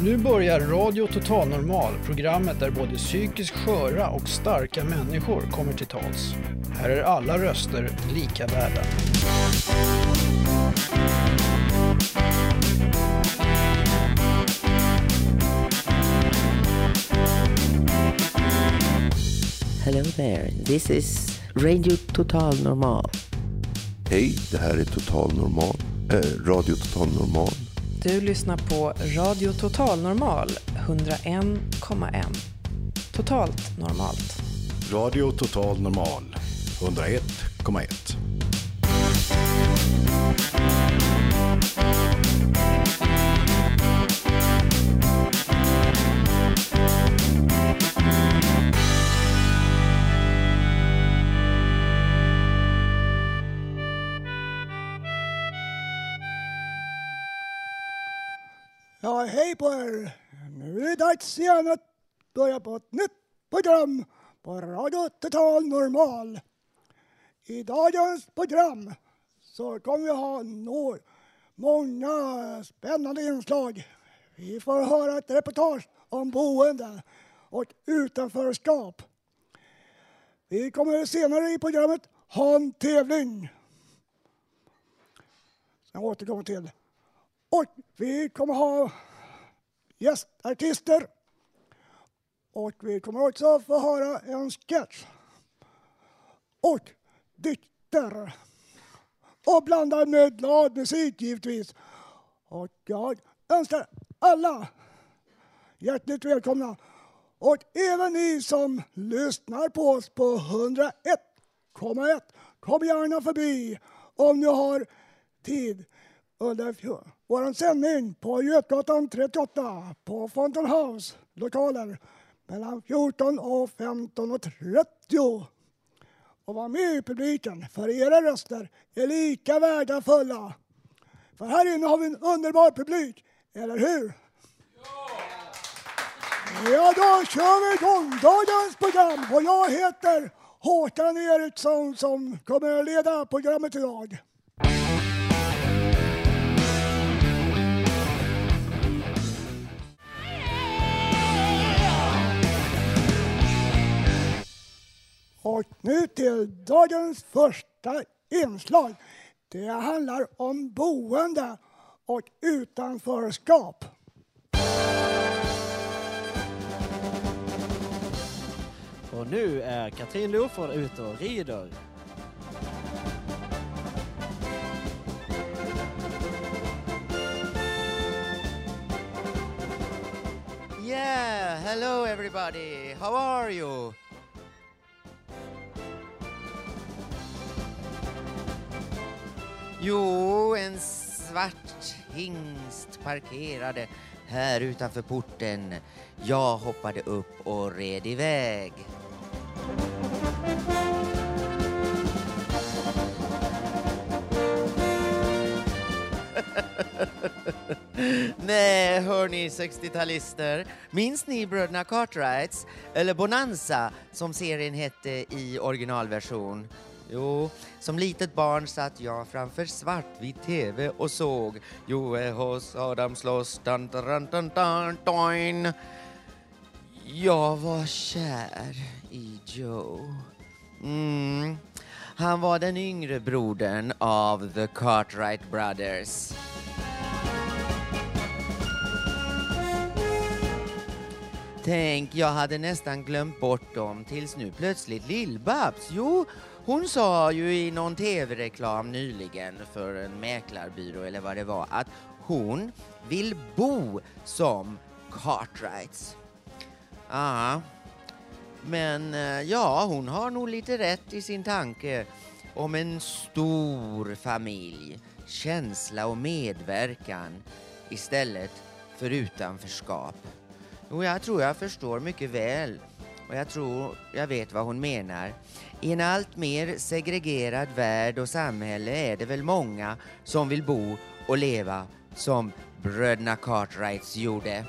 Nu börjar Radio Total Normal, programmet där både psykiskt sköra och starka människor kommer till tals. Här är alla röster lika värda. Hello there, this is Radio Total Normal. Hej, det här är Total Normal, Radio Total Normal. Du lyssnar på Radio Total Normal 101,1. Totalt normalt. Radio Total Normal 101,1. Hej på er! Nu är det dags igen att börja på ett nytt program på Radio Total Normal. I dagens program så kommer vi ha några, många spännande inslag. Vi får höra ett reportage om boende och utanförskap. Vi kommer senare i programmet ha en tävling. Som jag återkommer till. Och vi kommer ha gästartister. Och vi kommer också få höra en sketch. Och dikter. Och blandad med glad musik givetvis. Och jag önskar alla hjärtligt välkomna. Och även ni som lyssnar på oss på 101,1. Kom gärna förbi om ni har tid under vår sändning på Götgatan 38 på Fountain House lokaler mellan 14 och 15.30. Och var med i publiken, för era röster är lika värdefulla. För här inne har vi en underbar publik, eller hur? Ja, då kör vi igång dagens program och jag heter Håkan Eriksson som kommer att leda programmet idag. Och nu till dagens första inslag. Det handlar om boende och utanförskap. Och nu är Katrin Loford ute och rider. Yeah, hello everybody. How are you? Jo, en svart hingst parkerade här utanför porten. Jag hoppade upp och red iväg. Nej, hörni 60-talister. Minns ni bröderna Cartwrights? Eller Bonanza, som serien hette i originalversion? Jo, som litet barn satt jag framför svartvit TV och såg Joe hos Adam slåss, dun, dun, dun, dun, dun. Jag var kär i Joe. Mm. Han var den yngre brodern av The Cartwright Brothers. Tänk, jag hade nästan glömt bort dem tills nu plötsligt Lill-Babs, jo, hon sa ju i någon tv-reklam nyligen för en mäklarbyrå eller vad det var att hon vill bo som Cartwrights. Ja, men eh, ja, hon har nog lite rätt i sin tanke om en stor familj, känsla och medverkan istället för utanförskap. Och jag tror jag förstår mycket väl och jag tror jag vet vad hon menar. I en allt mer segregerad värld och samhälle är det väl många som vill bo och leva som bröderna Cartwrights gjorde.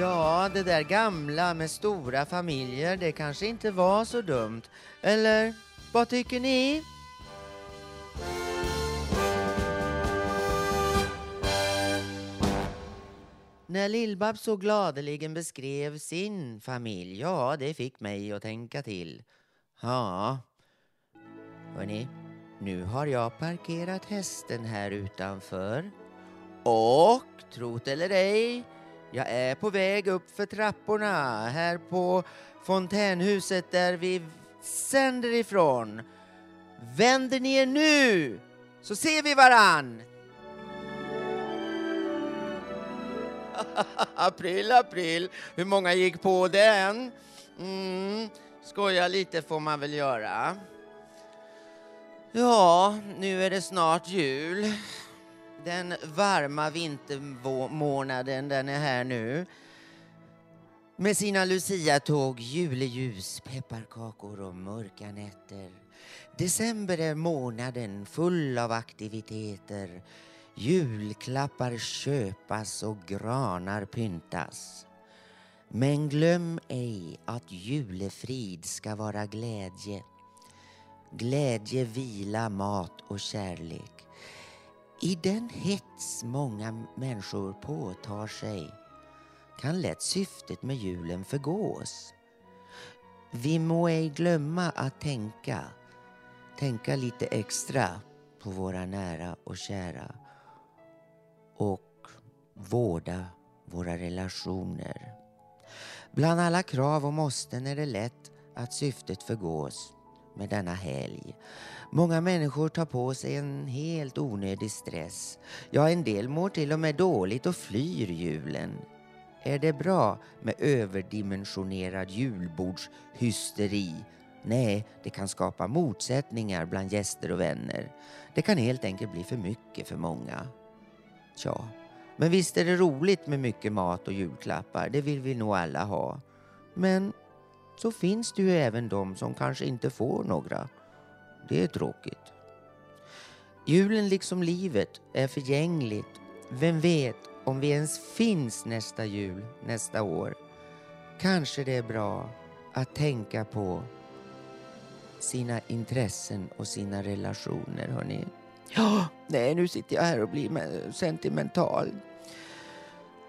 Ja, det där gamla med stora familjer, det kanske inte var så dumt. Eller vad tycker ni? När Lillbab så gladeligen beskrev sin familj, ja, det fick mig att tänka till. Ja, hörni, nu har jag parkerat hästen här utanför. Och, trot eller ej, jag är på väg upp för trapporna här på fontänhuset där vi sänder ifrån. Vänder ni er nu så ser vi varann. april, april. Hur många gick på den? Mm, skoja lite får man väl göra. Ja, nu är det snart jul. Den varma vintermånaden, den är här nu. Med sina Lucia-tåg, juleljus, pepparkakor och mörka nätter. December är månaden full av aktiviteter. Julklappar köpas och granar pyntas. Men glöm ej att julefrid ska vara glädje. Glädje, vila, mat och kärlek. I den hets många människor påtar sig kan lätt syftet med julen förgås. Vi må ej glömma att tänka, tänka lite extra på våra nära och kära och vårda våra relationer. Bland alla krav och måsten är det lätt att syftet förgås med denna helg. Många människor tar på sig en helt onödig stress. Ja, en del mår till och med dåligt och flyr julen. Är det bra med överdimensionerad julbordshysteri? Nej, det kan skapa motsättningar bland gäster och vänner. Det kan helt enkelt bli för mycket för många. Tja, men visst är det roligt med mycket mat och julklappar. Det vill vi nog alla ha. Men så finns det ju även de som kanske inte får några. Det är tråkigt. Julen liksom livet är förgängligt. Vem vet om vi ens finns nästa jul, nästa år. Kanske det är bra att tänka på sina intressen och sina relationer, hörni. Ja, nej, nu sitter jag här och blir sentimental.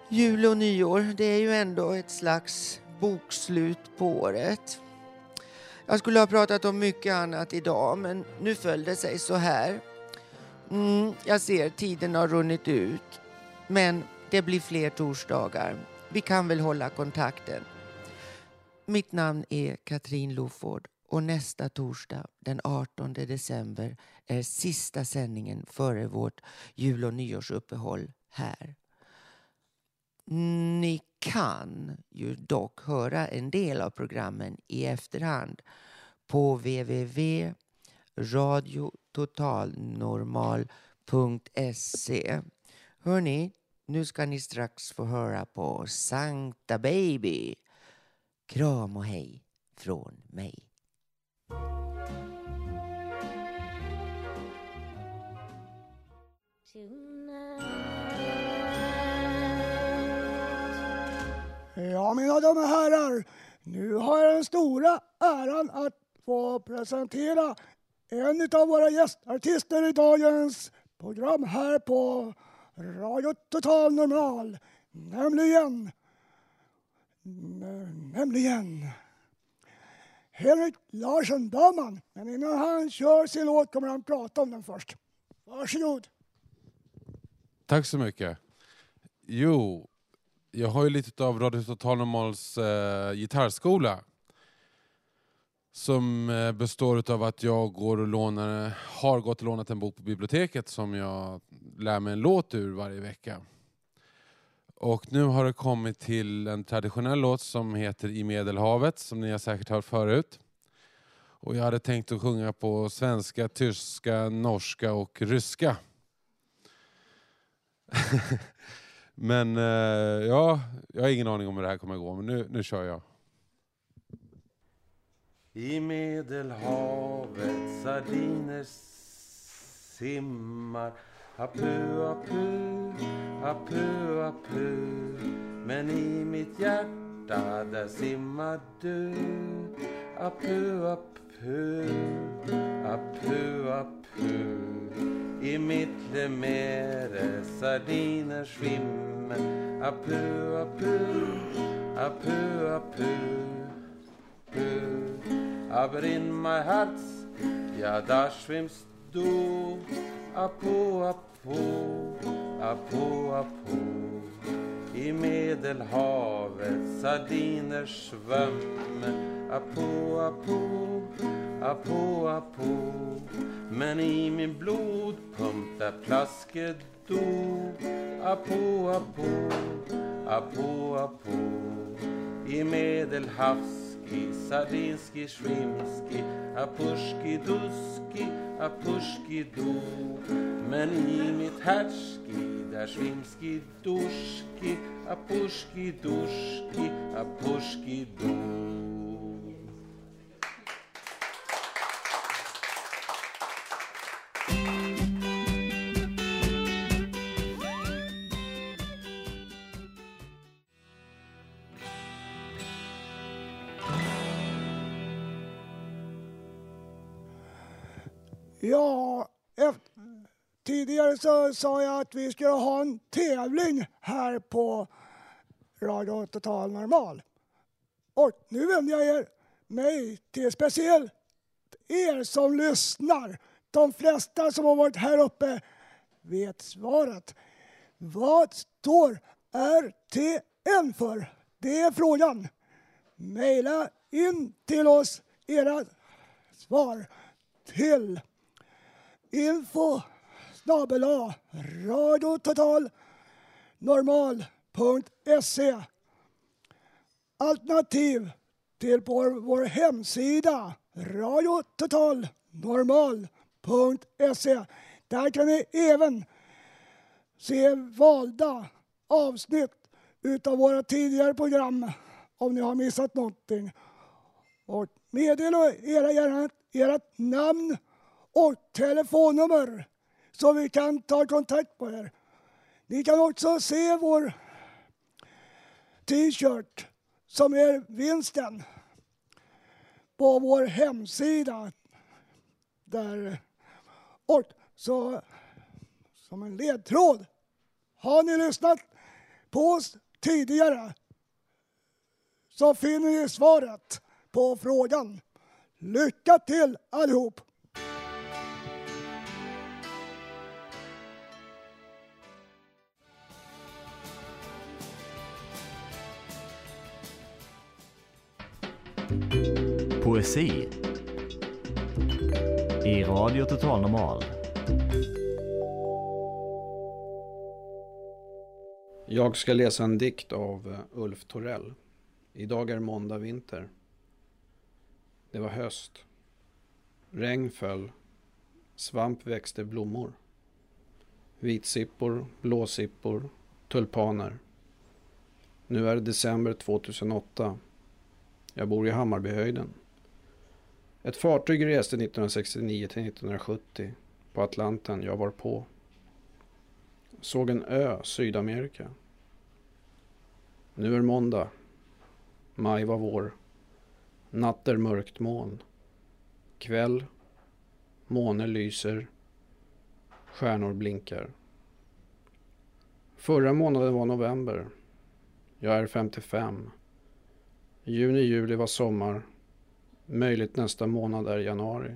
Jul och nyår, det är ju ändå ett slags bokslut på året. Jag skulle ha pratat om mycket annat idag, men nu föll det sig så här. Mm, jag ser tiden har runnit ut, men det blir fler torsdagar. Vi kan väl hålla kontakten. Mitt namn är Katrin Loford och nästa torsdag den 18 december är sista sändningen före vårt jul och nyårsuppehåll här. Ni kan ju dock höra en del av programmen i efterhand på www.radiototalnormal.se. Hörni, nu ska ni strax få höra på Sankta Baby. Kram och hej från mig. Ja, mina damer och herrar, nu har jag den stora äran att få presentera en av våra gästartister i dagens program här på Radio Total Normal. Nämligen, nämligen Henrik Larsson Böhman. Men innan han kör sin låt kommer han prata om den först. Varsågod. Tack så mycket. Jo, jag har ju lite av Radio Total Normals eh, gitarrskola. Som eh, består av att jag går och lånar, har gått och lånat en bok på biblioteket som jag lär mig en låt ur varje vecka. Och nu har det kommit till en traditionell låt som heter I Medelhavet, som ni har säkert hört förut. Och jag hade tänkt att sjunga på svenska, tyska, norska och ryska. Men eh, ja, jag har ingen aning om hur det här kommer att gå, men nu, nu kör jag. I Medelhavet sardiner simmar Apu, apu, apu, apu Men i mitt hjärta där simmar du. Apu, apu, apu, apu I mitt lemere sardiner svimmer Apu, apu, apu, apu, apu Aber in my heart, ja da schwimmst du. Apu, apu, Apo apo I Medelhavet sardiner svöm Apo, apo, apo, apo Men i min blodpump där plasket dog. Apo apo, apo apo I Pushki, Sardinski, Shrimski, a Pushki Duski, a Pushki Du. Men imit Herski, da Shrimski Duski, a Duski, a Du. Så sa jag att vi skulle ha en tävling här på Radio Total Normal. Och nu vänder jag er, mig till speciellt er som lyssnar. De flesta som har varit här uppe vet svaret. Vad står RTN för? Det är frågan. Maila in till oss era svar till info snabel A radiototalnormal.se Alternativ till på vår hemsida radiototalnormal.se Där kan ni även se valda avsnitt utav våra tidigare program om ni har missat någonting. Och meddela era gärna ert namn och telefonnummer så vi kan ta kontakt på er. Ni kan också se vår t-shirt som är vinsten på vår hemsida. Där. Och så som en ledtråd. Har ni lyssnat på oss tidigare så finner ni svaret på frågan. Lycka till allihop! Poesi i Radio Total Normal. Jag ska läsa en dikt av eh, Ulf Torell. Idag är måndag vinter. Det var höst. Regn föll. Svamp växte blommor. Vitsippor, blåsippor, tulpaner. Nu är det december 2008. Jag bor i Hammarbyhöjden. Ett fartyg reste 1969 till 1970 på Atlanten jag var på. Såg en ö, Sydamerika. Nu är måndag. Maj var vår. Natt är mörkt moln. Kväll. Måne lyser. Stjärnor blinkar. Förra månaden var november. Jag är 55. Juni, juli var sommar. Möjligt nästa månad är januari.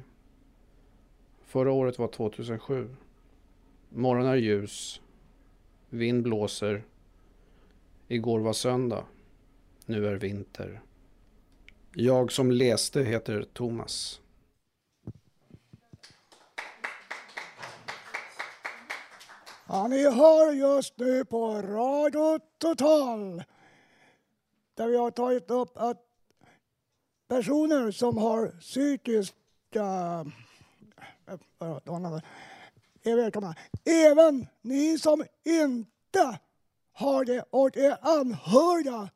Förra året var 2007. Morgonen är ljus. Vind blåser. Igår var söndag. Nu är vinter. Jag som läste heter Thomas. Ja, ni hör just nu på Radio Total där vi har tagit upp att personer som har psykiska... Eh, eh, är välkomna. Även ni som inte har det och är anhöriga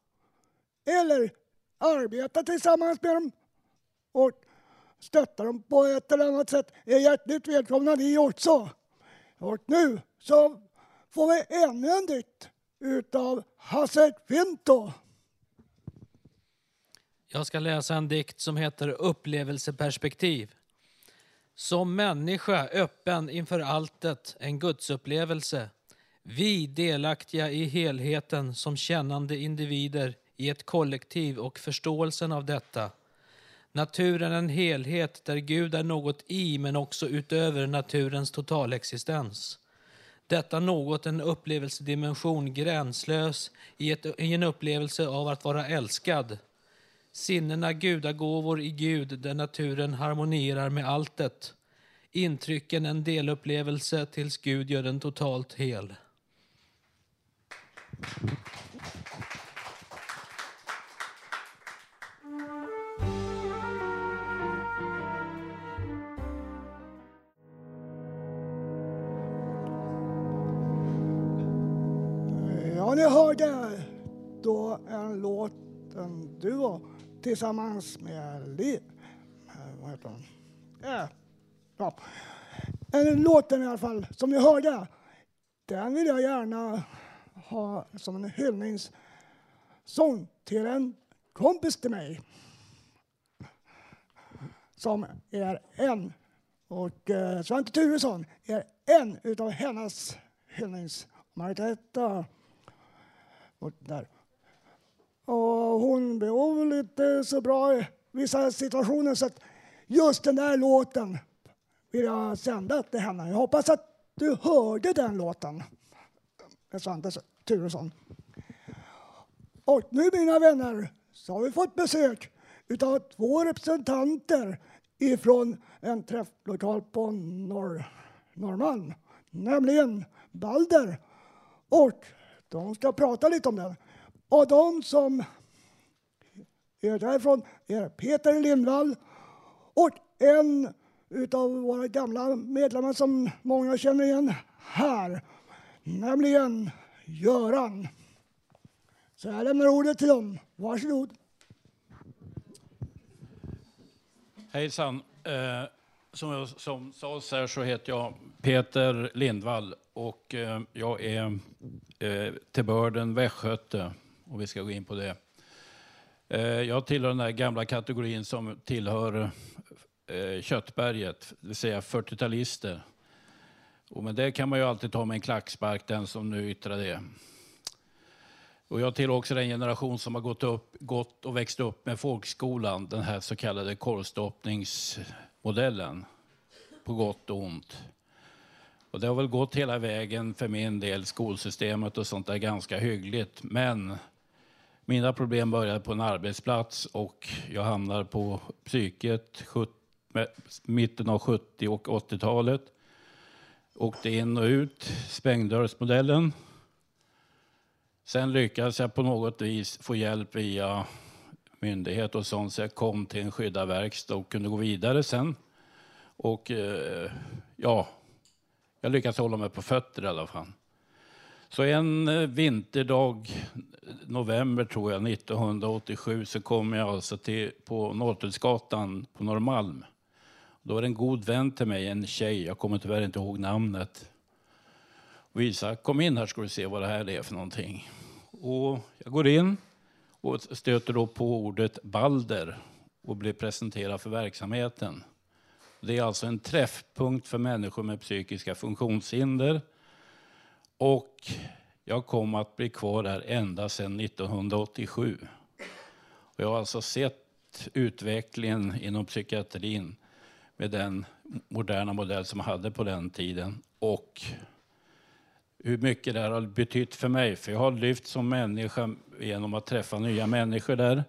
eller arbetar tillsammans med dem och stöttar dem på ett eller annat sätt är hjärtligt välkomna ni också. Och nu så får vi ännu en dikt utav Hasse Kvinto. Jag ska läsa en dikt som heter Upplevelseperspektiv. Som människa öppen inför alltet, en gudsupplevelse. Vi delaktiga i helheten som kännande individer i ett kollektiv och förståelsen av detta. Naturen en helhet där Gud är något i men också utöver naturens totalexistens. Detta något en upplevelsedimension gränslös i, ett, i en upplevelse av att vara älskad. Sinnena gudagåvor i Gud där naturen harmonierar med alltet. Intrycken en delupplevelse tills Gud gör den totalt hel. Ja, ni hörde då en låt, en duo tillsammans med Liv. Eh, vad heter hon? Eh, ja. Eh, en låten i alla fall, som ni hörde, den vill jag gärna ha som en hyllningssång till en kompis till mig. Som är en, och eh, Svante Turesson är en utav hennes hyllnings... Margareta och där. Och hon blev inte så bra i vissa situationer så att just den där låten vill jag sända till henne. Jag hoppas att du hörde den låten med Svante Turesson. Och nu mina vänner så har vi fått besök utav två representanter ifrån en träfflokal på Norr, Norrmalm, nämligen Balder. Och de ska prata lite om den. Och de som är därifrån är Peter Lindvall och en utav våra gamla medlemmar som många känner igen här, nämligen Göran. Så jag lämnar ordet till dem. Varsågod. Hejsan. Eh, som, jag, som sades här så heter jag Peter Lindvall och eh, jag är eh, till börden västgöte och vi ska gå in på det. Eh, jag tillhör den där gamla kategorin som tillhör eh, köttberget, det vill säga 40-talister. Och med det kan man ju alltid ta med en klackspark, den som nu yttrar det. Och jag tillhör också den generation som har gått, upp, gått och växt upp med folkskolan, den här så kallade korvstoppningsmodellen, på gott och ont. Och det har väl gått hela vägen för min del, skolsystemet och sånt där, ganska hyggligt. Men mina problem började på en arbetsplats och jag hamnade på psyket mitten av 70 och 80-talet. Åkte in och ut, spängdörrsmodellen. Sen lyckades jag på något vis få hjälp via myndighet och sånt så jag kom till en skyddad verkstad och kunde gå vidare sen. Och eh, ja, jag lyckades hålla mig på fötter i alla fall. Så en eh, vinterdag, november tror jag, 1987 så kom jag alltså till, på Norrtullsgatan på Norrmalm. Då var det en god vän till mig, en tjej, jag kommer tyvärr inte ihåg namnet. Och kom in här ska du se vad det här är för någonting. Och jag går in och stöter då på ordet Balder och blir presenterad för verksamheten. Det är alltså en träffpunkt för människor med psykiska funktionshinder. Och jag kom att bli kvar där ända sedan 1987. Och jag har alltså sett utvecklingen inom psykiatrin med den moderna modell som man hade på den tiden. Och hur mycket det har betytt för mig. För jag har lyft som människa genom att träffa nya människor där.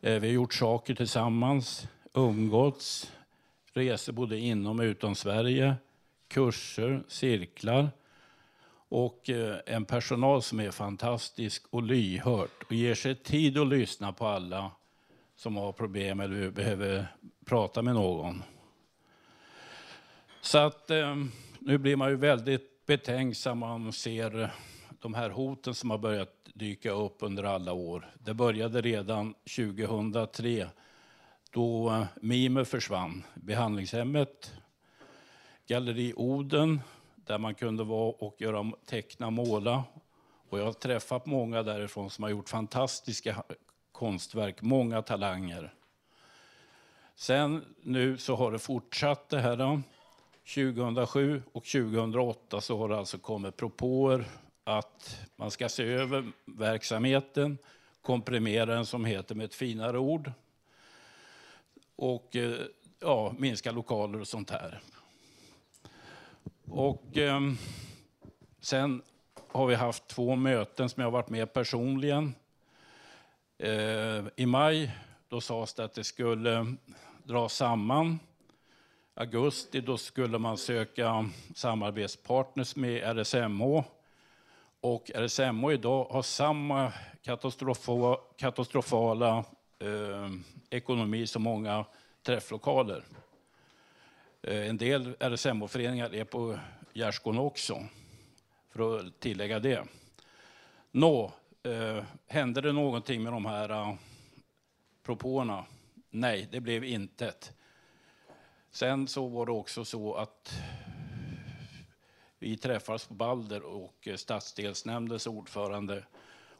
Eh, vi har gjort saker tillsammans, umgåtts, resor både inom och utom Sverige, kurser, cirklar och eh, en personal som är fantastisk och lyhört och ger sig tid att lyssna på alla som har problem eller behöver prata med någon. Så att eh, nu blir man ju väldigt betänksam om man ser de här hoten som har börjat dyka upp under alla år. Det började redan 2003 då eh, Mime försvann, behandlingshemmet, Galleri Oden där man kunde vara och göra, teckna, måla Och jag har träffat många därifrån som har gjort fantastiska konstverk, många talanger. Sen nu så har det fortsatt det här. Då. 2007 och 2008 så har det alltså kommit propåer att man ska se över verksamheten, komprimera den som heter med ett finare ord och eh, ja, minska lokaler och sånt här. Och eh, sen har vi haft två möten som jag har varit med personligen. Eh, I maj då sades det att det skulle dra samman. Augusti då skulle man söka samarbetspartners med RSMH. Och RSMH idag har samma katastrofa, katastrofala eh, ekonomi som många träfflokaler. Eh, en del RSMH-föreningar är på gärdsgården också, för att tillägga det. Nå, eh, hände det någonting med de här eh, propåerna? Nej, det blev intet. Sen så var det också så att vi träffades på Balder och eh, stadsdelsnämndens ordförande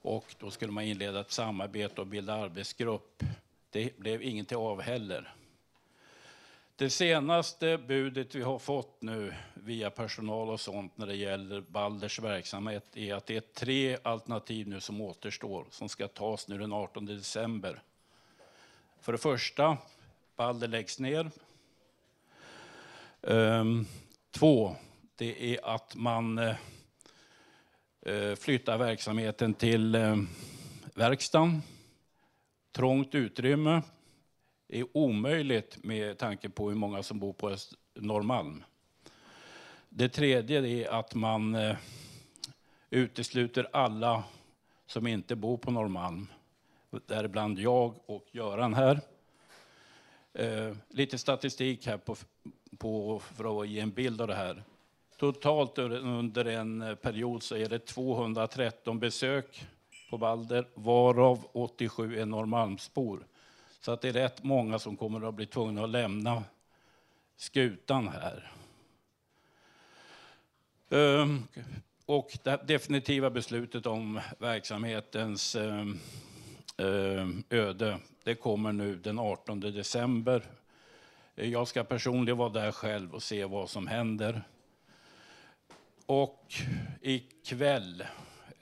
och då skulle man inleda ett samarbete och bilda arbetsgrupp. Det blev ingenting av heller. Det senaste budet vi har fått nu via personal och sånt när det gäller Balders verksamhet är att det är tre alternativ nu som återstår som ska tas nu den 18 december. För det första, Balder läggs ner. Um, två, det är att man uh, flyttar verksamheten till uh, verkstaden. Trångt utrymme är omöjligt med tanke på hur många som bor på Norrmalm. Det tredje är att man eh, utesluter alla som inte bor på Norrmalm däribland jag och Göran här. Eh, lite statistik här på, på, för att ge en bild av det här. Totalt under en eh, period så är det 213 besök på Balder, varav 87 är Norrmalmsbor. Så att det är rätt många som kommer att bli tvungna att lämna skutan här. Ehm, och det definitiva beslutet om verksamhetens ehm, ehm, öde. Det kommer nu den 18 december. Jag ska personligen vara där själv och se vad som händer. Och ikväll,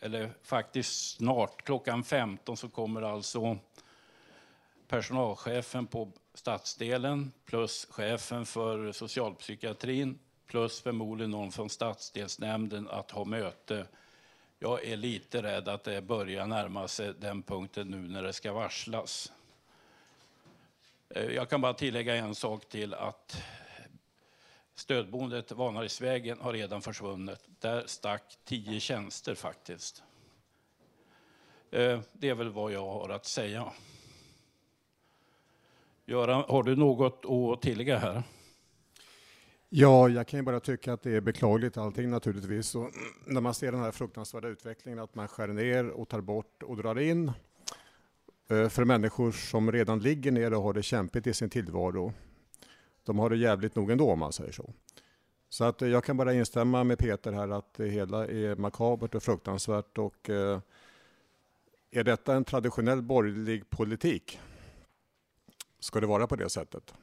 eller faktiskt snart, klockan 15 så kommer alltså personalchefen på stadsdelen plus chefen för socialpsykiatrin plus förmodligen någon från stadsdelsnämnden att ha möte jag är lite rädd att det börjar närma sig den punkten nu när det ska varslas. Eh, jag kan bara tillägga en sak till att stödboendet Vanadisvägen har redan försvunnit. Där stack tio tjänster faktiskt. Eh, det är väl vad jag har att säga. Göran, har du något att tillägga här? Ja, jag kan ju bara tycka att det är beklagligt allting naturligtvis. Och när man ser den här fruktansvärda utvecklingen att man skär ner och tar bort och drar in eh, för människor som redan ligger ner och har det kämpigt i sin tillvaro. De har det jävligt nog ändå om man säger så. Så att eh, jag kan bara instämma med Peter här att det hela är makabert och fruktansvärt och eh, är detta en traditionell borgerlig politik? Ska det vara på det sättet?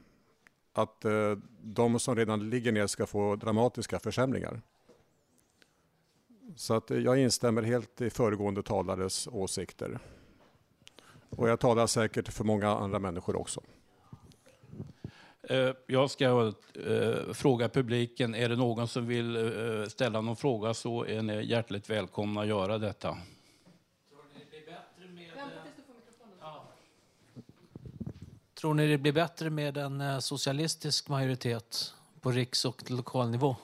att eh, de som redan ligger ner ska få dramatiska försämringar. Så att eh, jag instämmer helt i föregående talares åsikter. Och jag talar säkert för många andra människor också. Eh, jag ska eh, fråga publiken, är det någon som vill eh, ställa någon fråga så är ni hjärtligt välkomna att göra detta. Tror ni det blir bättre med en eh, socialistisk majoritet på riks och lokalnivå?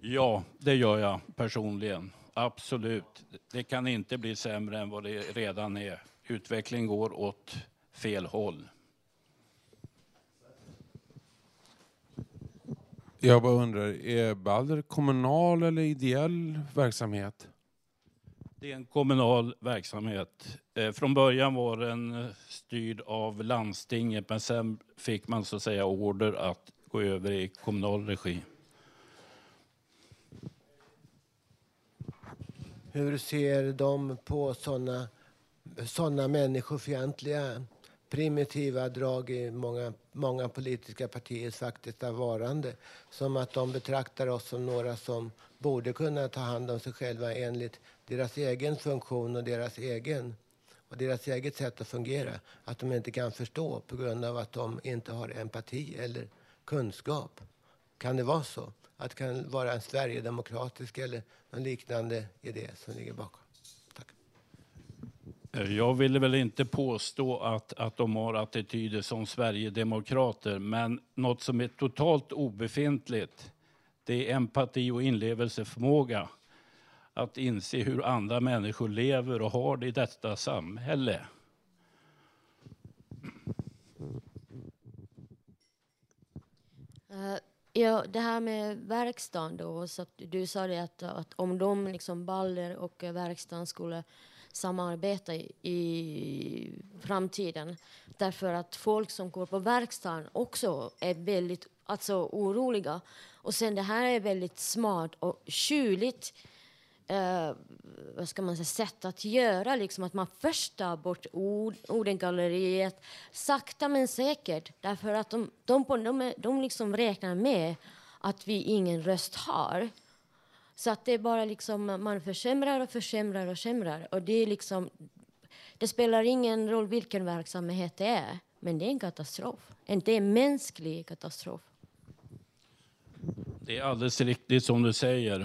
Ja, det gör jag personligen. Absolut. Det kan inte bli sämre än vad det redan är. Utvecklingen går åt fel håll. Jag bara undrar, är Balder kommunal eller ideell verksamhet? Det är en kommunal verksamhet. Eh, från början var den eh, styrd av landstinget men sen fick man så att säga order att gå över i kommunal regi. hur ser de på sådana såna människofientliga primitiva drag i många, många politiska partiers faktiska varande. Som att de betraktar oss som några som borde kunna ta hand om sig själva enligt deras egen funktion och deras egen och deras eget sätt att fungera. Att de inte kan förstå på grund av att de inte har empati eller kunskap. Kan det vara så? Att det kan vara en sverigedemokratisk eller någon liknande idé som ligger bakom? Eh, jag vill väl inte påstå att, att de har attityder som Sverigedemokrater, men något som är totalt obefintligt, det är empati och inlevelseförmåga. Att inse hur andra människor lever och har det i detta samhälle. Uh, ja, det här med verkstaden då, så du sa det att, att om de, liksom Baller och eh, verkstaden skulle samarbeta i, framtiden. Därför att folk som går på verkstaden också är väldigt alltså, oroliga. Och sen det här är väldigt smart och kyligt eh, vad ska man säga, sätt att göra. Liksom att man först tar bort ord, ordengalleriet sakta men säkert. Därför att de, de, de, de liksom räknar med att vi ingen röst har. Så att det är bara liksom, man försämrar och försämrar och försämrar. Och det, är liksom, det spelar ingen roll vilken verksamhet det är, men det är en katastrof. Det är en mänsklig katastrof. Det är alldeles riktigt som du säger.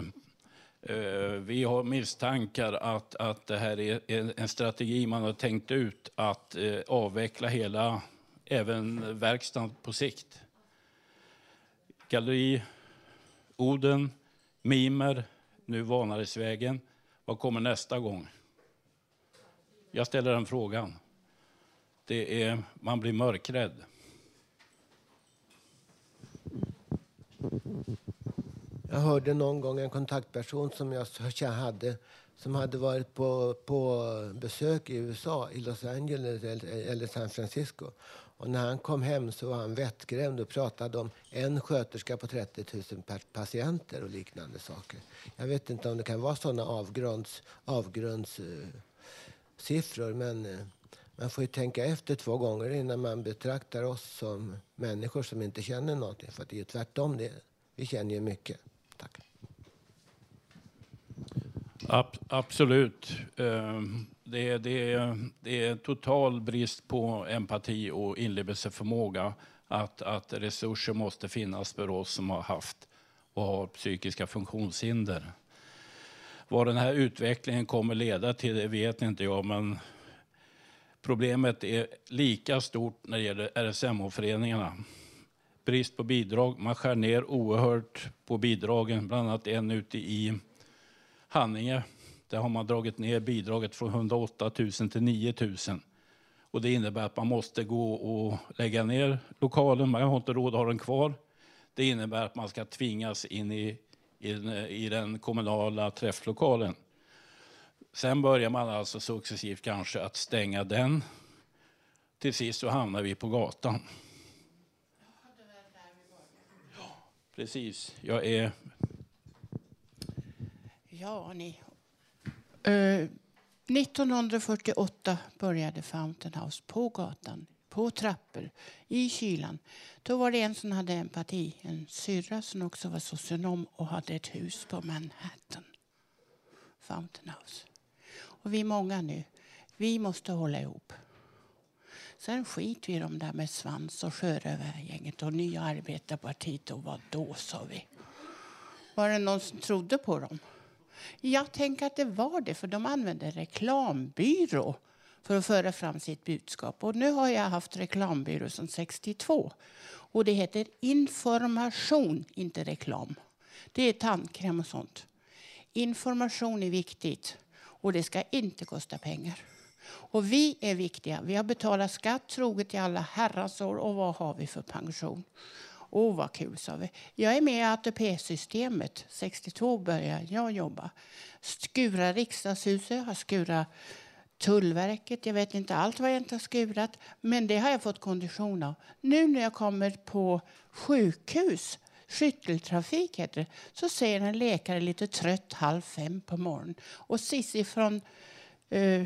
Eh, vi har misstankar att, att det här är en strategi man har tänkt ut att eh, avveckla hela, även verkstaden på sikt. Galleri, Oden, Mimer, nu Vanadisvägen. Vad kommer nästa gång? Jag ställer den frågan. Det är, man blir mörkrädd. Jag hörde någon gång en kontaktperson som jag hade som hade varit på, på besök i USA, i Los Angeles eller San Francisco. Och när han kom hem så var han vettskrämd och pratade om en sköterska på 30 000 patienter och liknande saker. Jag vet inte om det kan vara sådana avgrunds, avgrundssiffror uh, men uh, man får ju tänka efter två gånger innan man betraktar oss som människor som inte känner någonting. För det är ju tvärtom. Det. Vi känner ju mycket. Tack. Ab absolut. Ehm, det är, det, är, det är total brist på empati och inlevelseförmåga. Att, att resurser måste finnas för oss som har haft och har psykiska funktionshinder. Vad den här utvecklingen kommer leda till det vet inte jag, men problemet är lika stort när det gäller RSMH-föreningarna. Brist på bidrag. Man skär ner oerhört på bidragen, bland annat en ute i Haninge där har man dragit ner bidraget från 108 000 till 9 000. Och det innebär att man måste gå och lägga ner lokalen. Man har inte råd att ha den kvar. Det innebär att man ska tvingas in i, i, i den kommunala träfflokalen. Sen börjar man alltså successivt kanske att stänga den. Till sist så hamnar vi på gatan. Ja, precis. Jag är... Ja, ni. Uh, 1948 började Fountain House på gatan, på trappor, i kylan. Då var det en som hade empati, en syrra som också var socionom och hade ett hus på Manhattan. Fountain House. Och vi är många nu. Vi måste hålla ihop. Sen skiter vi i de där med svans och sjörövargänget och Nya arbetarpartiet och vad då, sa vi. Var det någon som trodde på dem? Jag tänker att det var det, för de använde reklambyrå för att föra fram sitt budskap. Och nu har jag haft reklambyrå sedan 62. Och det heter information, inte reklam. Det är tandkräm och sånt. Information är viktigt och det ska inte kosta pengar. Och vi är viktiga. Vi har betalat skatt troget i alla herrans år och vad har vi för pension? Åh, oh, vad kul, sa vi. Jag är med i ATP-systemet. 62 började jag jobba. Skura riksdagshuset, har skurat Tullverket. Jag vet inte allt vad jag inte har skurat, men det har jag fått kondition av. Nu när jag kommer på sjukhus Skytteltrafik heter det. Så säger en läkare lite trött halv fem på morgonen. Och Cissi från eh,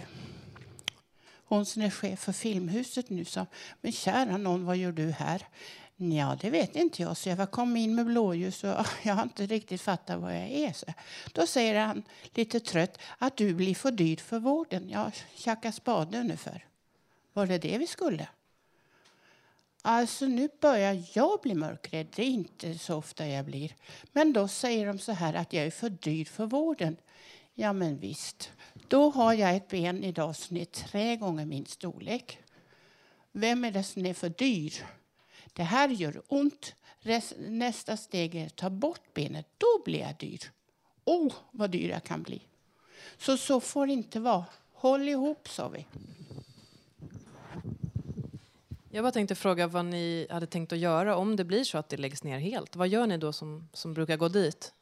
hon som är chef för Filmhuset nu sa, men kära någon, vad gör du här? Ja, det vet inte jag, så jag kom in med blåljus och jag har inte riktigt fattat vad jag är. Så. Då säger han lite trött att du blir för dyr för vården. Ja, tjacka spade ungefär. Var det det vi skulle? Alltså nu börjar jag bli mörkrädd. Det är inte så ofta jag blir. Men då säger de så här att jag är för dyr för vården. Ja men visst. Då har jag ett ben idag som är tre gånger min storlek. Vem är det som är för dyr? Det här gör ont. Nästa steg är att ta bort benet. Då blir jag dyr. Oh, vad dyr jag kan bli. Så så får det inte vara. Håll ihop, sa vi. Jag bara tänkte fråga vad ni hade tänkt att göra om det blir så att det läggs ner helt. Vad gör ni då som, som brukar gå dit?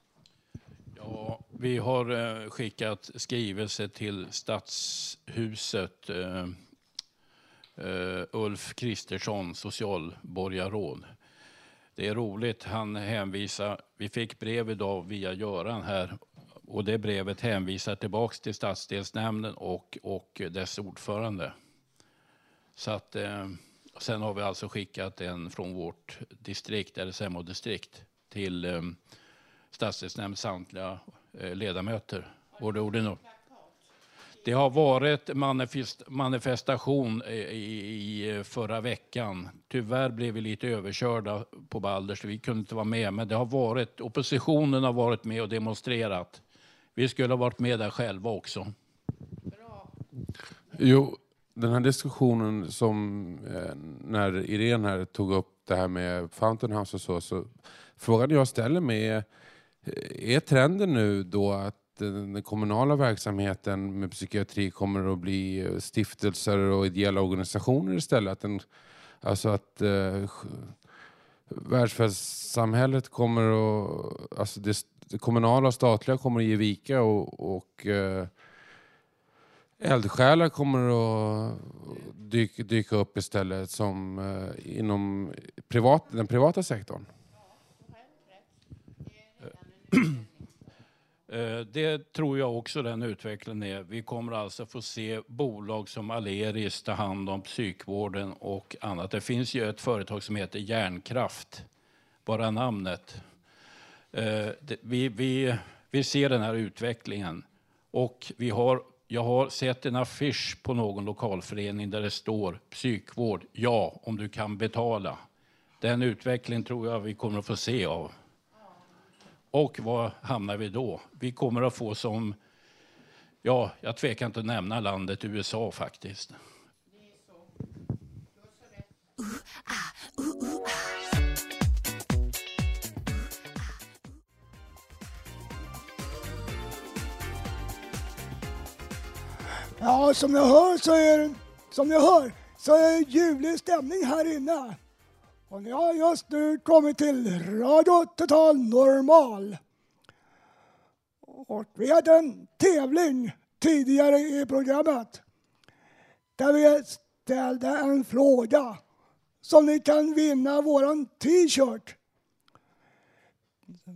Ja, vi har eh, skickat skrivelse till Stadshuset. Eh, Eh, Ulf Kristersson, socialborgarråd. Det är roligt, han hänvisar, vi fick brev idag via Göran här och det brevet hänvisar tillbaks till stadsdelsnämnden och, och dess ordförande. Så att, eh, sen har vi alltså skickat en från vårt distrikt, LSMH-distrikt, till eh, stadsdelsnämndens samtliga eh, ledamöter. Både ordinarie det har varit manifest, manifestation i, i, förra veckan. Tyvärr blev vi lite överkörda på Balder så vi kunde inte vara med. Men det har varit, oppositionen har varit med och demonstrerat. Vi skulle ha varit med där själva också. Jo, den här diskussionen som eh, när Irene här tog upp det här med Fountain House och så, så frågan jag ställer mig är, är trenden nu då att den kommunala verksamheten med psykiatri kommer att bli stiftelser och ideella organisationer istället. Att den, alltså att eh, välfärdssamhället kommer att... Alltså det, det, kommunala och statliga kommer att ge vika och, och eh, eldsjälar kommer att dyka, dyka upp istället som eh, inom privat, den privata sektorn. Eh, Eh, det tror jag också den utvecklingen är. Vi kommer alltså få se bolag som Aleris ta hand om psykvården och annat. Det finns ju ett företag som heter Järnkraft, bara namnet. Eh, vi, vi, vi ser den här utvecklingen och vi har, jag har sett en affisch på någon lokalförening där det står psykvård, ja, om du kan betala. Den utvecklingen tror jag vi kommer att få se av. Och var hamnar vi då? Vi kommer att få som, ja, jag tvekar inte att nämna landet USA faktiskt. Ja, som ni hör så är som ni hör så är det ljuvlig stämning här inne. Och ni har just nu kommit till Radio Total Normal. Och vi hade en tävling tidigare i programmet där vi ställde en fråga som ni kan vinna vår t-shirt.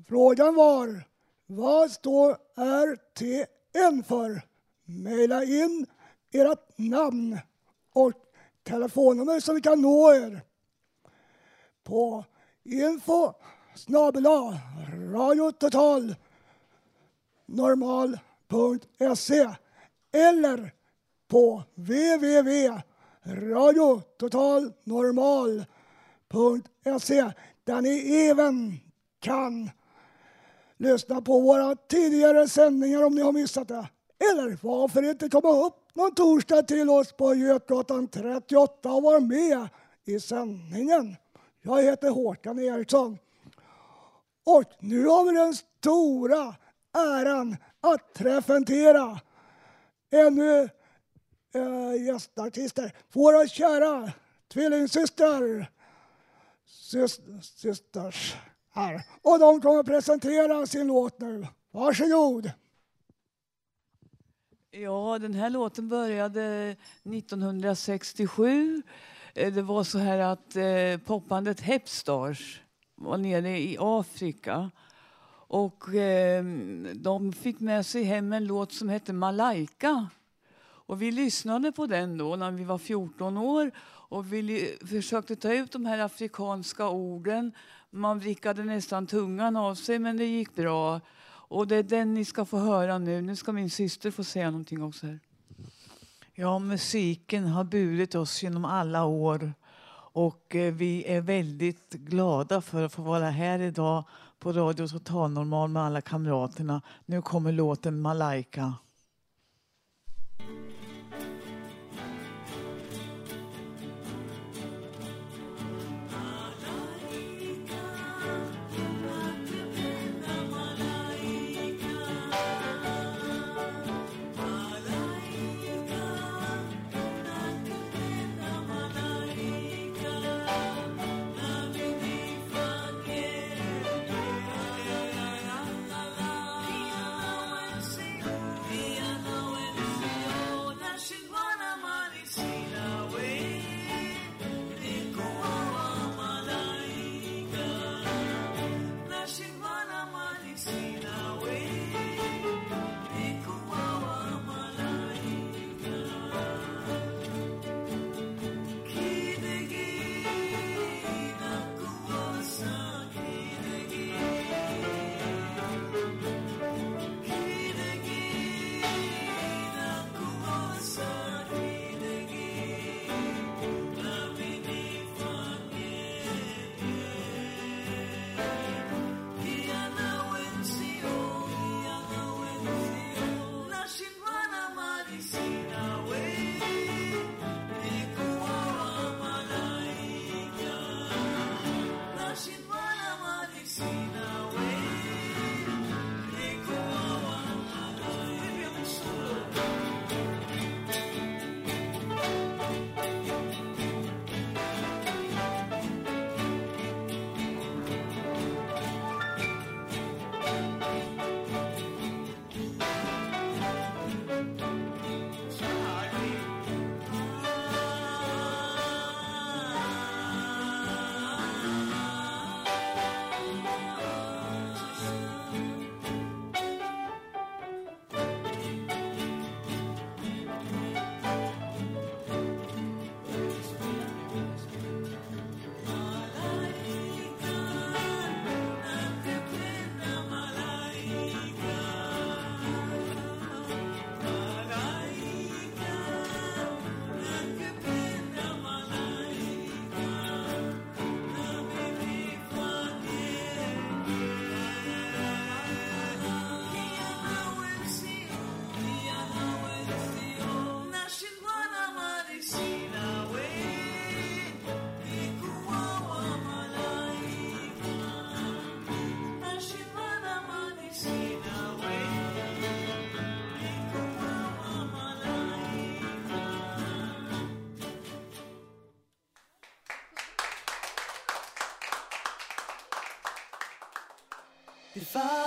Frågan var vad står RTN för? Maila in ert namn och telefonnummer så vi kan nå er på info snabel radiototal normal.se eller på www.radiototalnormal.se där ni även kan lyssna på våra tidigare sändningar om ni har missat det. Eller varför inte komma upp någon torsdag till oss på Götgatan 38 och vara med i sändningen. Jag heter Håkan Eriksson. Och nu har vi den stora äran att presentera ännu äh, gästartister. Våra kära tvillingsystrar. Systers här. Och de kommer presentera sin låt nu. Varsågod. Ja, den här låten började 1967 Eh, det var så här att eh, popbandet Hepstars var nere i Afrika. Och eh, de fick med sig hem en låt som hette Malaika. Och vi lyssnade på den då när vi var 14 år och vi försökte ta ut de här afrikanska orden. Man vrickade nästan tungan av sig men det gick bra. Och det är den ni ska få höra nu. Nu ska min syster få säga någonting också här. Ja, musiken har burit oss genom alla år och eh, vi är väldigt glada för att få vara här idag på Radio Total Normal med alla kamraterna. Nu kommer låten Malaika.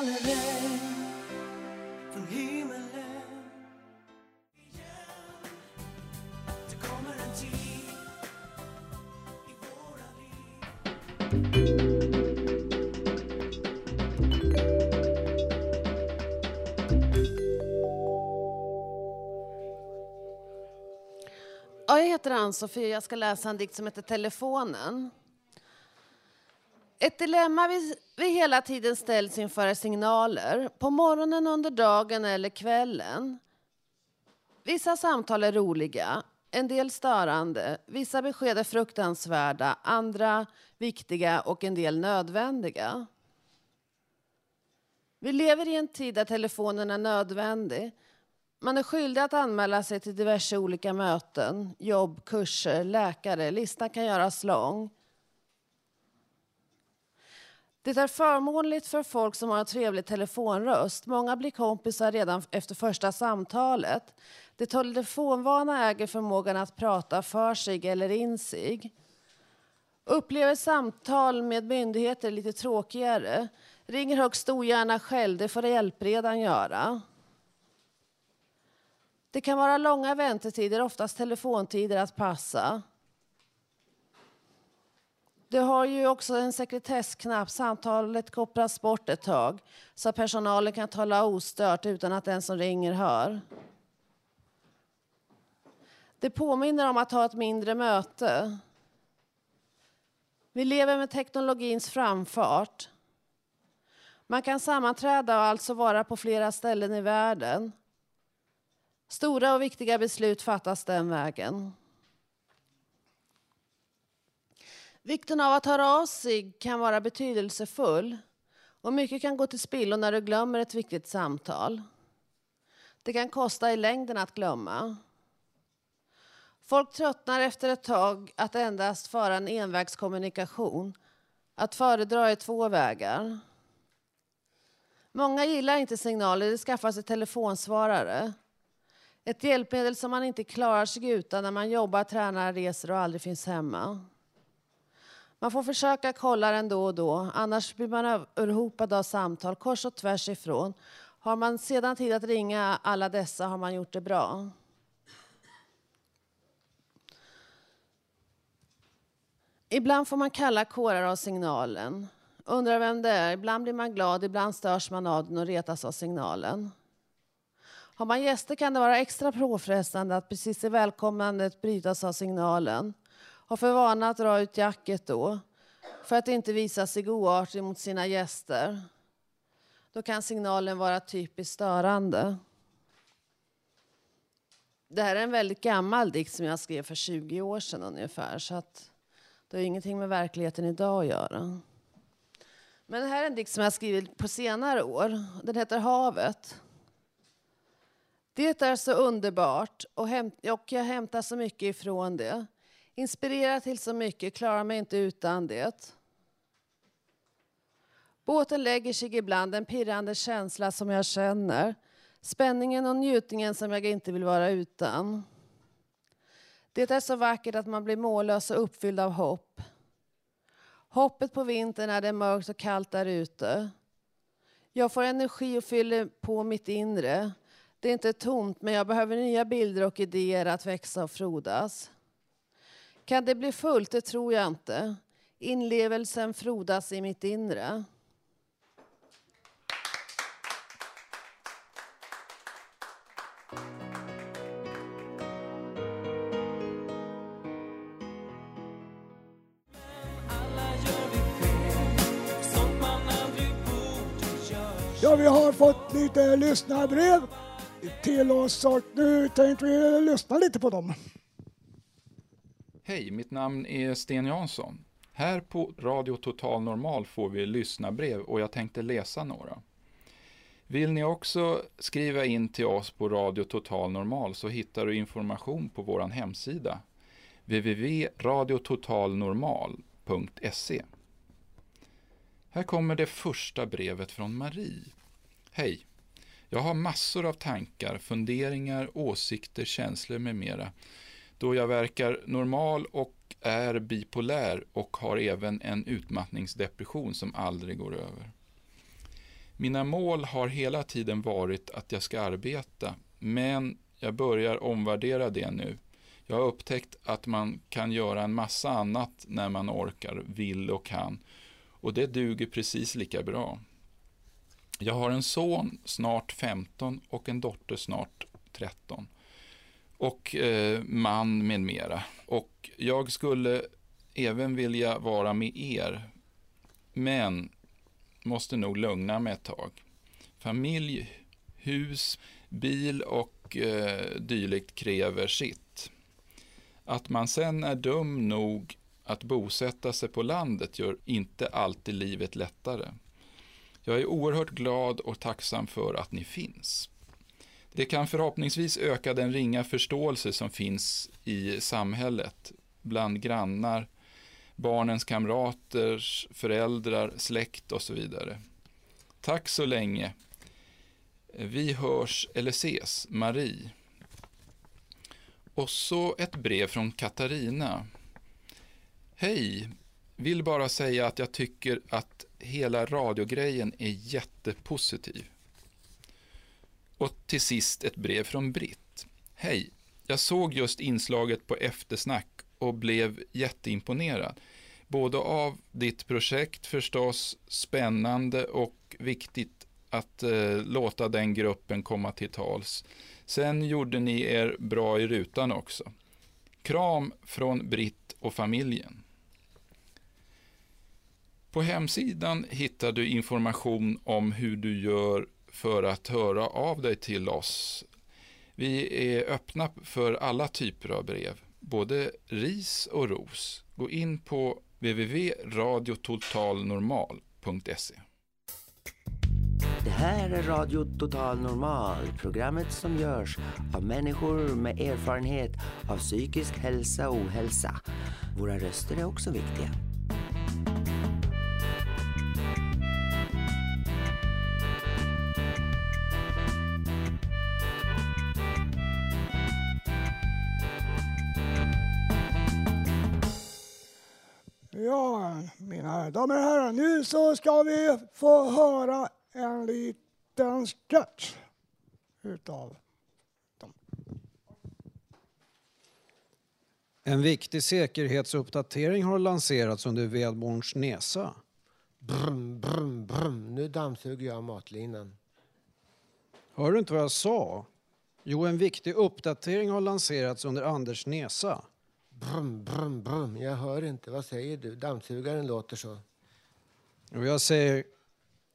Faller regn från himmelen. Det kommer en tid i våra liv. Ja, jag heter Ann-Sofie. Jag ska läsa en dikt som heter Telefonen. Ett dilemma vi, vi hela tiden ställs inför signaler. På morgonen, under dagen eller kvällen. Vissa samtal är roliga, en del störande. Vissa besked är fruktansvärda, andra viktiga och en del nödvändiga. Vi lever i en tid där telefonen är nödvändig. Man är skyldig att anmäla sig till diverse olika möten, jobb, kurser, läkare. Listan kan göras lång. Det är förmånligt för folk som har en trevlig telefonröst. Många blir kompisar redan efter första samtalet. Det telefonvana äger förmågan att prata för sig eller in sig. Upplever samtal med myndigheter lite tråkigare. Ringer högst ogärna själv, det får hjälpredan göra. Det kan vara långa väntetider, oftast telefontider att passa. Det har ju också en sekretessknapp. Samtalet kopplas bort ett tag så att personalen kan tala ostört utan att den som ringer hör. Det påminner om att ha ett mindre möte. Vi lever med teknologins framfart. Man kan sammanträda och alltså vara på flera ställen i världen. Stora och viktiga beslut fattas den vägen. Vikten av att höra av sig kan vara betydelsefull och mycket kan gå till spillo när du glömmer ett viktigt samtal. Det kan kosta i längden att glömma. Folk tröttnar efter ett tag att endast föra en envägskommunikation. Att föredra är två vägar. Många gillar inte signaler, de skaffar sig telefonsvarare. Ett hjälpmedel som man inte klarar sig utan när man jobbar, tränar, reser och aldrig finns hemma. Man får försöka kolla den då och då, annars blir man överhopad av samtal kors och tvärs ifrån. Har man sedan tid att ringa alla dessa har man gjort det bra. Ibland får man kalla kårar av signalen. Undrar vem det är. Ibland blir man glad, ibland störs man av den och retas av signalen. Har man gäster kan det vara extra påfrestande att precis i välkomnandet brytas av signalen. Har för vana att dra ut jacket då, för att inte visa sig oartig mot sina gäster. Då kan signalen vara typiskt störande. Det här är en väldigt gammal dikt som jag skrev för 20 år sedan ungefär. Så att det har ingenting med verkligheten idag att göra. Men det här är en dikt som jag skrivit på senare år. Den heter Havet. Det är så underbart och, och jag hämtar så mycket ifrån det. Inspirera till så mycket, klarar mig inte utan det. Båten lägger sig ibland, en pirrande känsla som jag känner. Spänningen och njutningen som jag inte vill vara utan. Det är så vackert att man blir mållös och uppfylld av hopp. Hoppet på vintern när det är mörkt och kallt där ute. Jag får energi och fyller på mitt inre. Det är inte tomt, men jag behöver nya bilder och idéer att växa och frodas. Kan det bli fullt? Det tror jag inte. Inlevelsen frodas i mitt inre. Ja, vi har fått lite lyssnarbrev till oss och nu tänkte vi lyssna lite på dem. Hej, mitt namn är Sten Jansson. Här på Radio Total Normal får vi lyssnarbrev och jag tänkte läsa några. Vill ni också skriva in till oss på Radio Total Normal så hittar du information på vår hemsida www.radiototalnormal.se Här kommer det första brevet från Marie. Hej! Jag har massor av tankar, funderingar, åsikter, känslor med mera då jag verkar normal och är bipolär och har även en utmattningsdepression som aldrig går över. Mina mål har hela tiden varit att jag ska arbeta, men jag börjar omvärdera det nu. Jag har upptäckt att man kan göra en massa annat när man orkar, vill och kan. Och det duger precis lika bra. Jag har en son, snart 15, och en dotter, snart 13 och eh, man med mera. Och jag skulle även vilja vara med er, men måste nog lugna mig ett tag. Familj, hus, bil och eh, dylikt kräver sitt. Att man sen är dum nog att bosätta sig på landet gör inte alltid livet lättare. Jag är oerhört glad och tacksam för att ni finns. Det kan förhoppningsvis öka den ringa förståelse som finns i samhället bland grannar, barnens kamrater, föräldrar, släkt och så vidare. Tack så länge. Vi hörs eller ses, Marie. Och så ett brev från Katarina. Hej, vill bara säga att jag tycker att hela radiogrejen är jättepositiv. Och till sist ett brev från Britt. Hej, jag såg just inslaget på eftersnack och blev jätteimponerad. både av ditt projekt förstås, spännande och viktigt att eh, låta den gruppen komma till tals. Sen gjorde ni er bra i rutan också. Kram från Britt och familjen. På hemsidan hittar du information om hur du gör för att höra av dig till oss. Vi är öppna för alla typer av brev, både ris och ros. Gå in på www.radiototalnormal.se. Det här är Radio Total Normal, programmet som görs av människor med erfarenhet av psykisk hälsa och ohälsa. Våra röster är också viktiga. Ja, mina damer och herrar, nu så ska vi få höra en liten sketch utav En viktig säkerhetsuppdatering har lanserats under vedborns nesa. Brum, brum, brum. Nu dammsuger jag matlinan. Hör du inte vad jag sa? Jo, en viktig uppdatering har lanserats under Anders nesa. Brum, brum, brum. Jag hör inte. Vad säger du? Dammsugaren låter så. Och jag säger,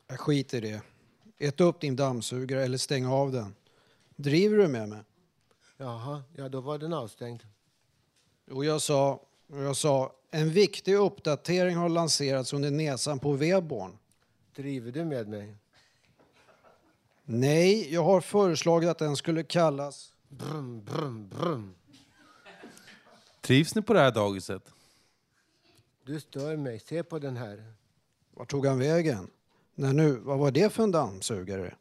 jag skiter i det. Ät upp din dammsugare eller stäng av den. Driver du med mig? Jaha, ja då var den avstängd. Och jag sa, och jag sa, en viktig uppdatering har lanserats under näsan på vedborn. Driver du med mig? Nej, jag har föreslagit att den skulle kallas... Brum, brum, brum. Trivs ni på det här dagiset? Du stör mig. Se på den här. Var tog han vägen? Nej nu, vad var det för en dammsugare?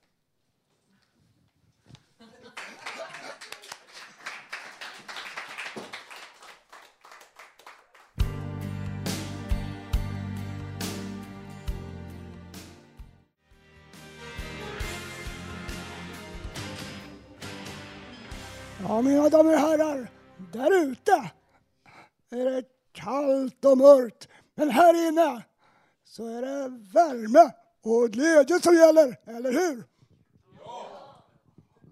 Ja, mina damer och herrar, där ute är det kallt och mörkt. Men här inne så är det värme och glädje som gäller, eller hur? Ja!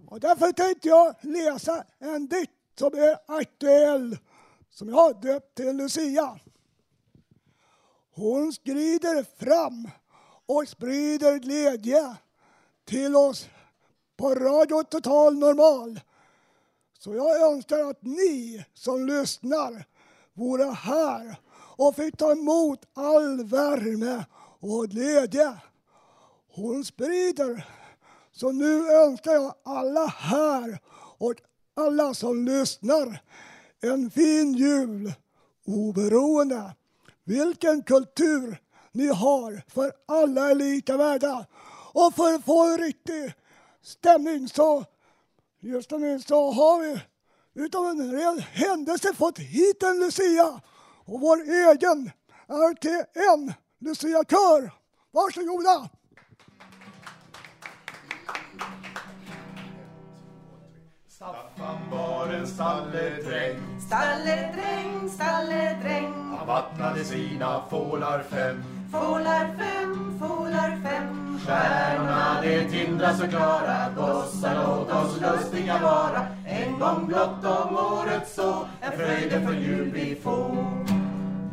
Och därför tänkte jag läsa en dikt som är aktuell, som jag har döpt till Lucia. Hon skrider fram och sprider glädje till oss på Radio Total Normal. Så jag önskar att ni som lyssnar vore här och fick ta emot all värme och glädje hon sprider. Så nu önskar jag alla här och alla som lyssnar en fin jul oberoende vilken kultur ni har, för alla är lika värda. Och för att få en riktig stämning så Just nu så har vi utav en ren händelse fått hit en Lucia. Och vår egen RTN Lucia-kör. Varsågoda! Staffan var en stalledräng. Stalledräng, stalledräng. Han vattnade sina fålar fem. Fålar fem, fålar fem Stjärnorna de tindra så klara. Gossar låt oss lustiga vara. En gång blott om året så En fröjde för jul vi får.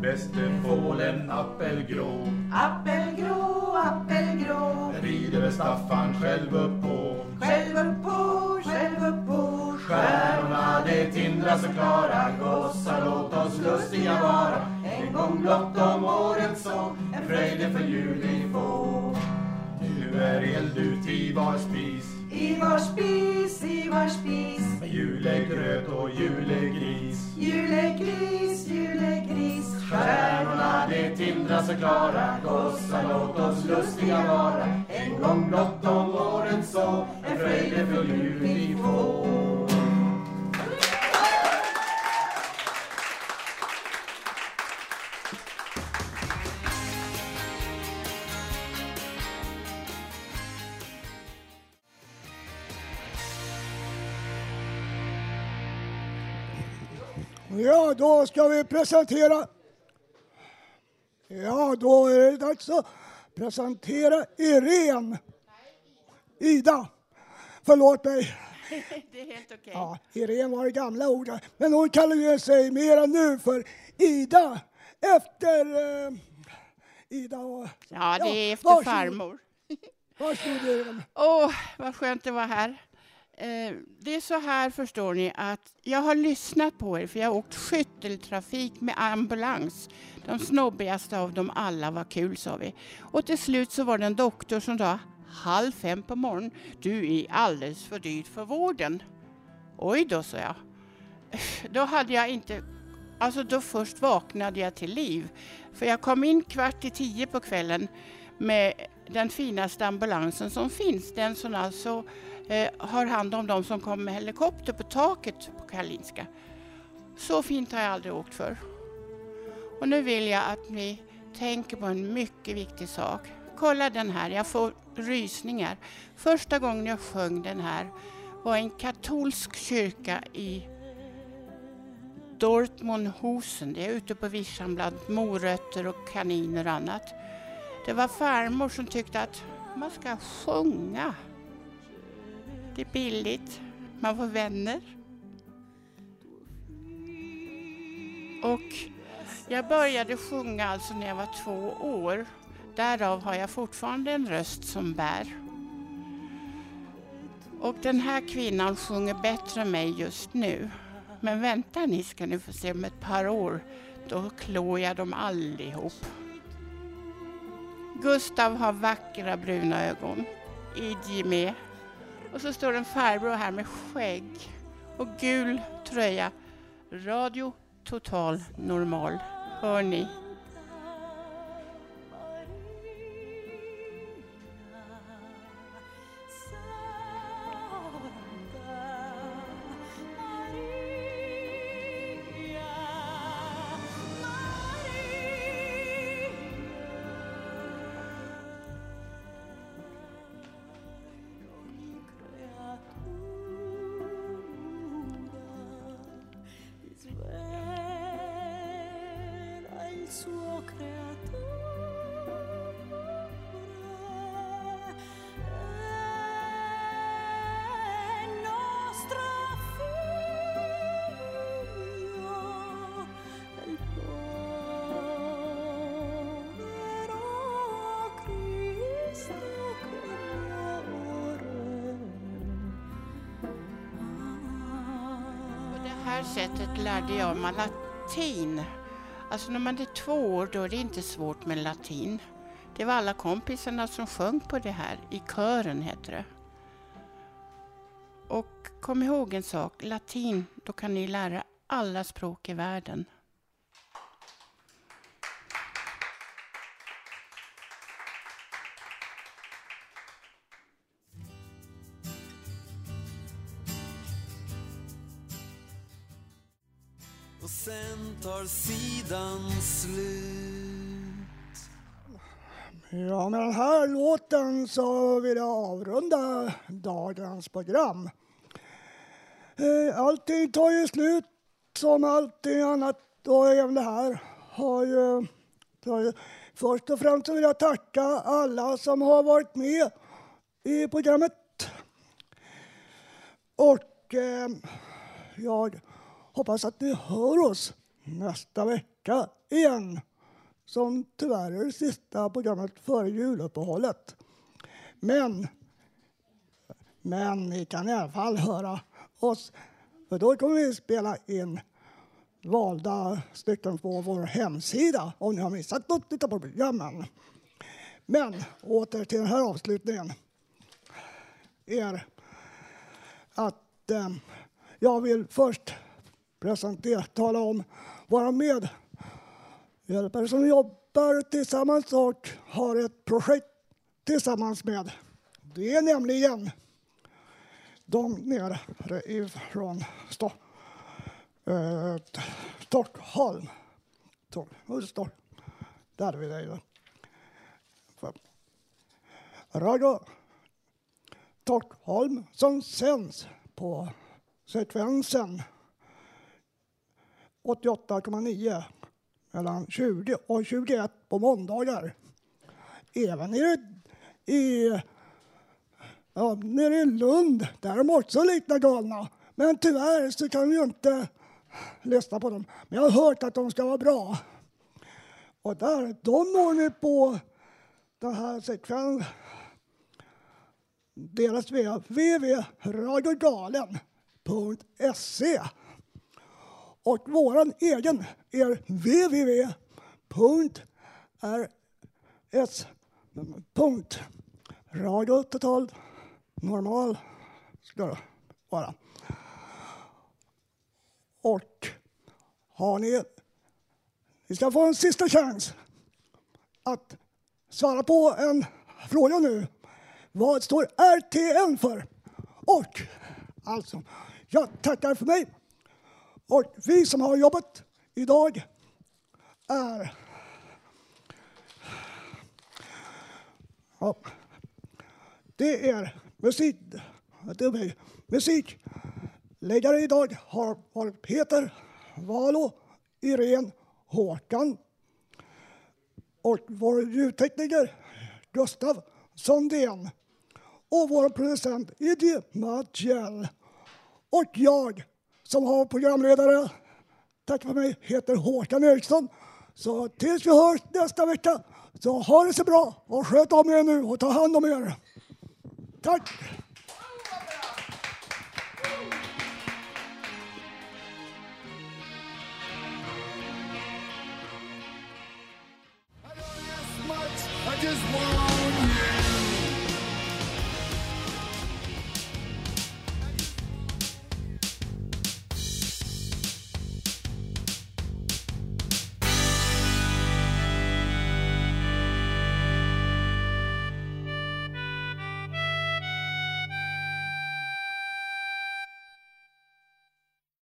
Bäste fålen appelgrå. Appelgrå, appelgrå. Rider väl Staffan själv upp på. Själv upp på, själv upp på. Stjärnorna de tindra så klara. Gossar låt oss lustiga vara. En gång blott om året så En fröjde för jul vi får Du är eld ut i var spis. I var spis, i var spis. Med julegröt och julegris. Julegris, julegris. Stjärnorna de tindra så klara. Gossar låt oss lustiga vara. En gång blott om året så En fröjde för jul vi får Ja, då ska vi presentera Ja, då är det dags att presentera Irene. Ida. Förlåt mig. Det är helt okej. Ja, Irene var det gamla ordet. Men hon kallar ju sig mera nu för Ida. Efter eh, Ida och... Ja, det är efter varsågod. farmor. Varsågod Irene. Åh, vad skönt det var här. Eh, Det är så här förstår ni att jag har lyssnat på er för jag har åkt skytteltrafik med ambulans. De snobbigaste av dem alla, var kul sa vi. Och till slut så var det en doktor som sa halv fem på morgonen, du är alldeles för dyr för vården. Oj då, sa jag. Då hade jag inte, alltså då först vaknade jag till liv. För jag kom in kvart i tio på kvällen med den finaste ambulansen som finns. Den som alltså eh, har hand om de som kommer med helikopter på taket på Karolinska. Så fint har jag aldrig åkt för. Och nu vill jag att ni tänker på en mycket viktig sak. Kolla den här, jag får rysningar. Första gången jag sjöng den här var i en katolsk kyrka i Dortmundhusen. Det är ute på vischan bland morötter och kaniner och annat. Det var farmor som tyckte att man ska sjunga. Det är billigt, man får vänner. Och jag började sjunga alltså när jag var två år. Därav har jag fortfarande en röst som bär. Och den här kvinnan sjunger bättre än mig just nu. Men vänta ni ska ni få se om ett par år. Då klår jag dem allihop. Gustav har vackra bruna ögon. Idje med. Och så står en farbror här med skägg och gul tröja. Radio Total Normal. Hör ni? Lärde jag mig latin. Alltså när man är två år då är det inte svårt med latin. Det var alla kompisarna som sjöng på det här, i kören heter det. Och kom ihåg en sak, latin, då kan ni lära alla språk i världen. Tar sidan slut Ja, med den här låten så vill jag avrunda dagens program. Eh, allting tar ju slut som allting annat och även det här har ju... Först och främst vill jag tacka alla som har varit med i programmet. Och eh, jag hoppas att ni hör oss nästa vecka igen som tyvärr är det sista programmet före juluppehållet. Men, men ni kan i alla fall höra oss, för då kommer vi spela in valda stycken på vår hemsida om ni har missat något av programmen. Men åter till den här avslutningen. Er, att eh, jag vill först presentera, tala om våra medhjälpare som jobbar tillsammans och har ett projekt tillsammans med. Det är nämligen de nere ifrån Sto eh, Stockholm. Sto- Där är vi där. Radio Stockholm som sänds på sekvensen 88,9 mellan 20 och 21 på måndagar. Även nere i, ja, nere i Lund, där är de också lite galna. Men tyvärr så kan vi ju inte lyssna på dem. Men jag har hört att de ska vara bra. Och där, de har ni på den här sekvensen. Deras www.radiogalen.se och vår egen är www.rs. Total Normal ska det vara. Och har ni... Ni ska få en sista chans att svara på en fråga nu. Vad står RTN för? Och alltså, jag tackar för mig. Och vi som har jobbet idag är... Ja, det är musik. Det är musikledare Musikläggare idag har varit Peter, Valo, Irene, Håkan och vår ljudtekniker Gustav Sondén och vår producent Idje Matjell. Och jag som har programledare, tack för mig, heter Håkan Eriksson. Så tills vi hörs nästa vecka, så ha det så bra och sköt om er nu och ta hand om er. Tack!